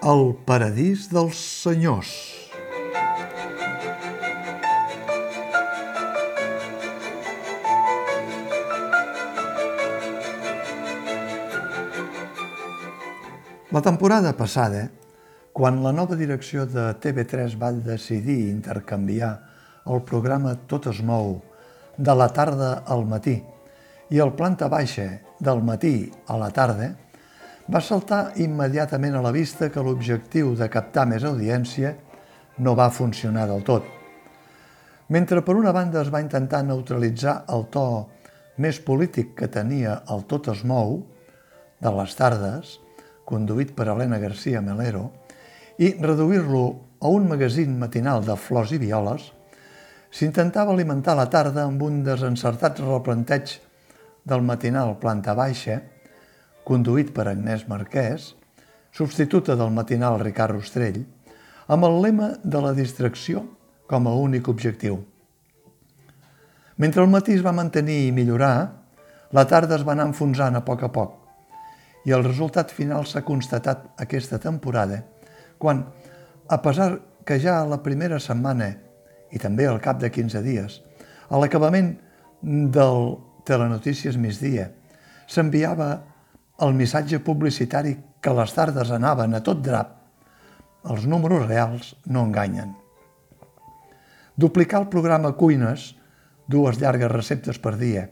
El paradís dels senyors. La temporada passada, quan la nova direcció de TV3 va decidir intercanviar el programa Tot es mou de la tarda al matí i el planta baixa del matí a la tarda, va saltar immediatament a la vista que l'objectiu de captar més audiència no va funcionar del tot. Mentre per una banda es va intentar neutralitzar el to més polític que tenia el Tot es mou, de les tardes, conduït per Helena García Melero, i reduir-lo a un magazín matinal de flors i violes, s'intentava alimentar la tarda amb un desencertat replanteig del matinal planta baixa, conduït per Agnès Marquès, substituta del matinal Ricard Rostrell, amb el lema de la distracció com a únic objectiu. Mentre el matí es va mantenir i millorar, la tarda es va anar enfonsant a poc a poc i el resultat final s'ha constatat aquesta temporada quan, a pesar que ja a la primera setmana i també al cap de 15 dies, a l'acabament del Telenotícies migdia, s'enviava el missatge publicitari que les tardes anaven a tot drap, els números reals no enganyen. Duplicar el programa Cuines, dues llargues receptes per dia,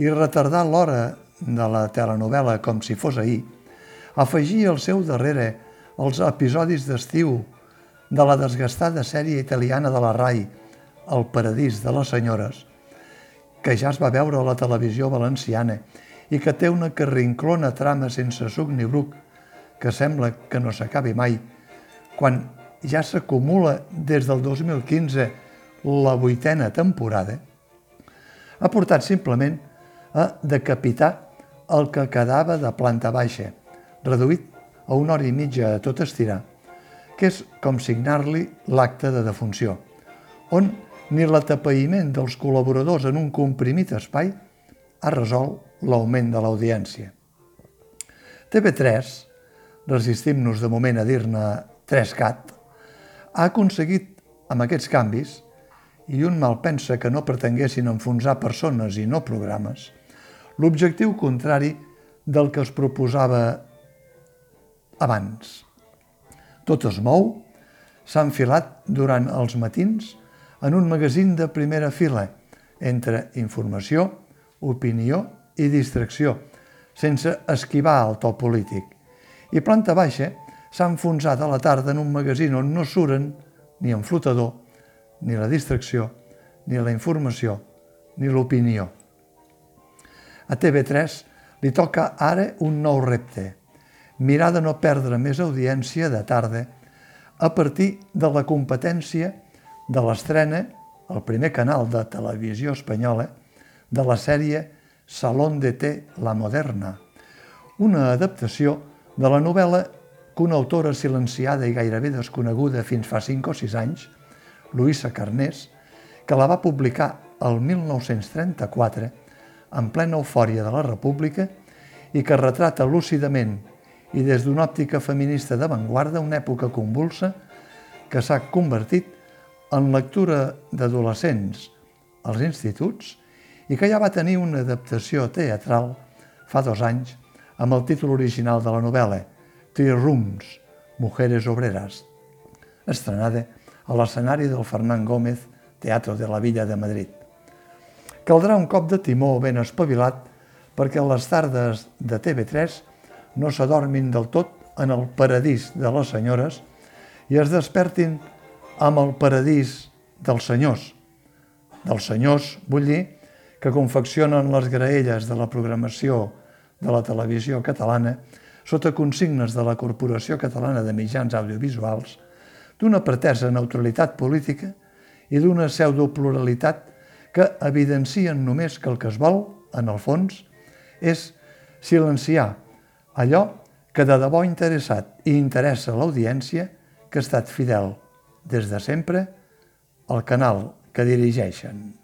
i retardar l'hora de la telenovela com si fos ahir, afegir al seu darrere els episodis d'estiu de la desgastada sèrie italiana de la RAI, El paradís de les senyores, que ja es va veure a la televisió valenciana i que té una carrinclona trama sense suc ni bruc, que sembla que no s'acabi mai, quan ja s'acumula des del 2015 la vuitena temporada, ha portat simplement a decapitar el que quedava de planta baixa, reduït a una hora i mitja a tot estirar, que és com signar-li l'acte de defunció, on ni l'atapeïment dels col·laboradors en un comprimit espai ha resolt l'augment de l'audiència. TV3, resistim-nos de moment a dir-ne 3CAT, ha aconseguit amb aquests canvis, i un mal pensa que no pretenguessin enfonsar persones i no programes, l'objectiu contrari del que es proposava abans. Tot es mou, s'ha enfilat durant els matins en un magazín de primera fila entre informació, opinió i distracció, sense esquivar el to polític. I planta baixa s'ha enfonsat a la tarda en un magazín on no suren ni en flotador, ni la distracció, ni la informació, ni l'opinió. A TV3 li toca ara un nou repte, mirar de no perdre més audiència de tarda a partir de la competència de l'estrena, al primer canal de televisió espanyola, de la sèrie Salón de té la moderna, una adaptació de la novel·la que una autora silenciada i gairebé desconeguda fins fa 5 o 6 anys, Luisa Carnés, que la va publicar el 1934 en plena eufòria de la República i que retrata lúcidament i des d'una òptica feminista d'avantguarda una època convulsa que s'ha convertit en lectura d'adolescents als instituts i que ja va tenir una adaptació teatral fa dos anys amb el títol original de la novel·la Three Rooms, Mujeres Obreras, estrenada a l'escenari del Fernán Gómez Teatro de la Villa de Madrid. Caldrà un cop de timó ben espavilat perquè les tardes de TV3 no s'adormin del tot en el paradís de les senyores i es despertin amb el paradís dels senyors. Dels senyors, vull dir, que confeccionen les graelles de la programació de la televisió catalana sota consignes de la Corporació Catalana de Mitjans Audiovisuals, d'una pretesa neutralitat política i d'una pseudopluralitat que evidencien només que el que es vol, en el fons, és silenciar allò que de debò interessat i interessa l'audiència que ha estat fidel des de sempre al canal que dirigeixen.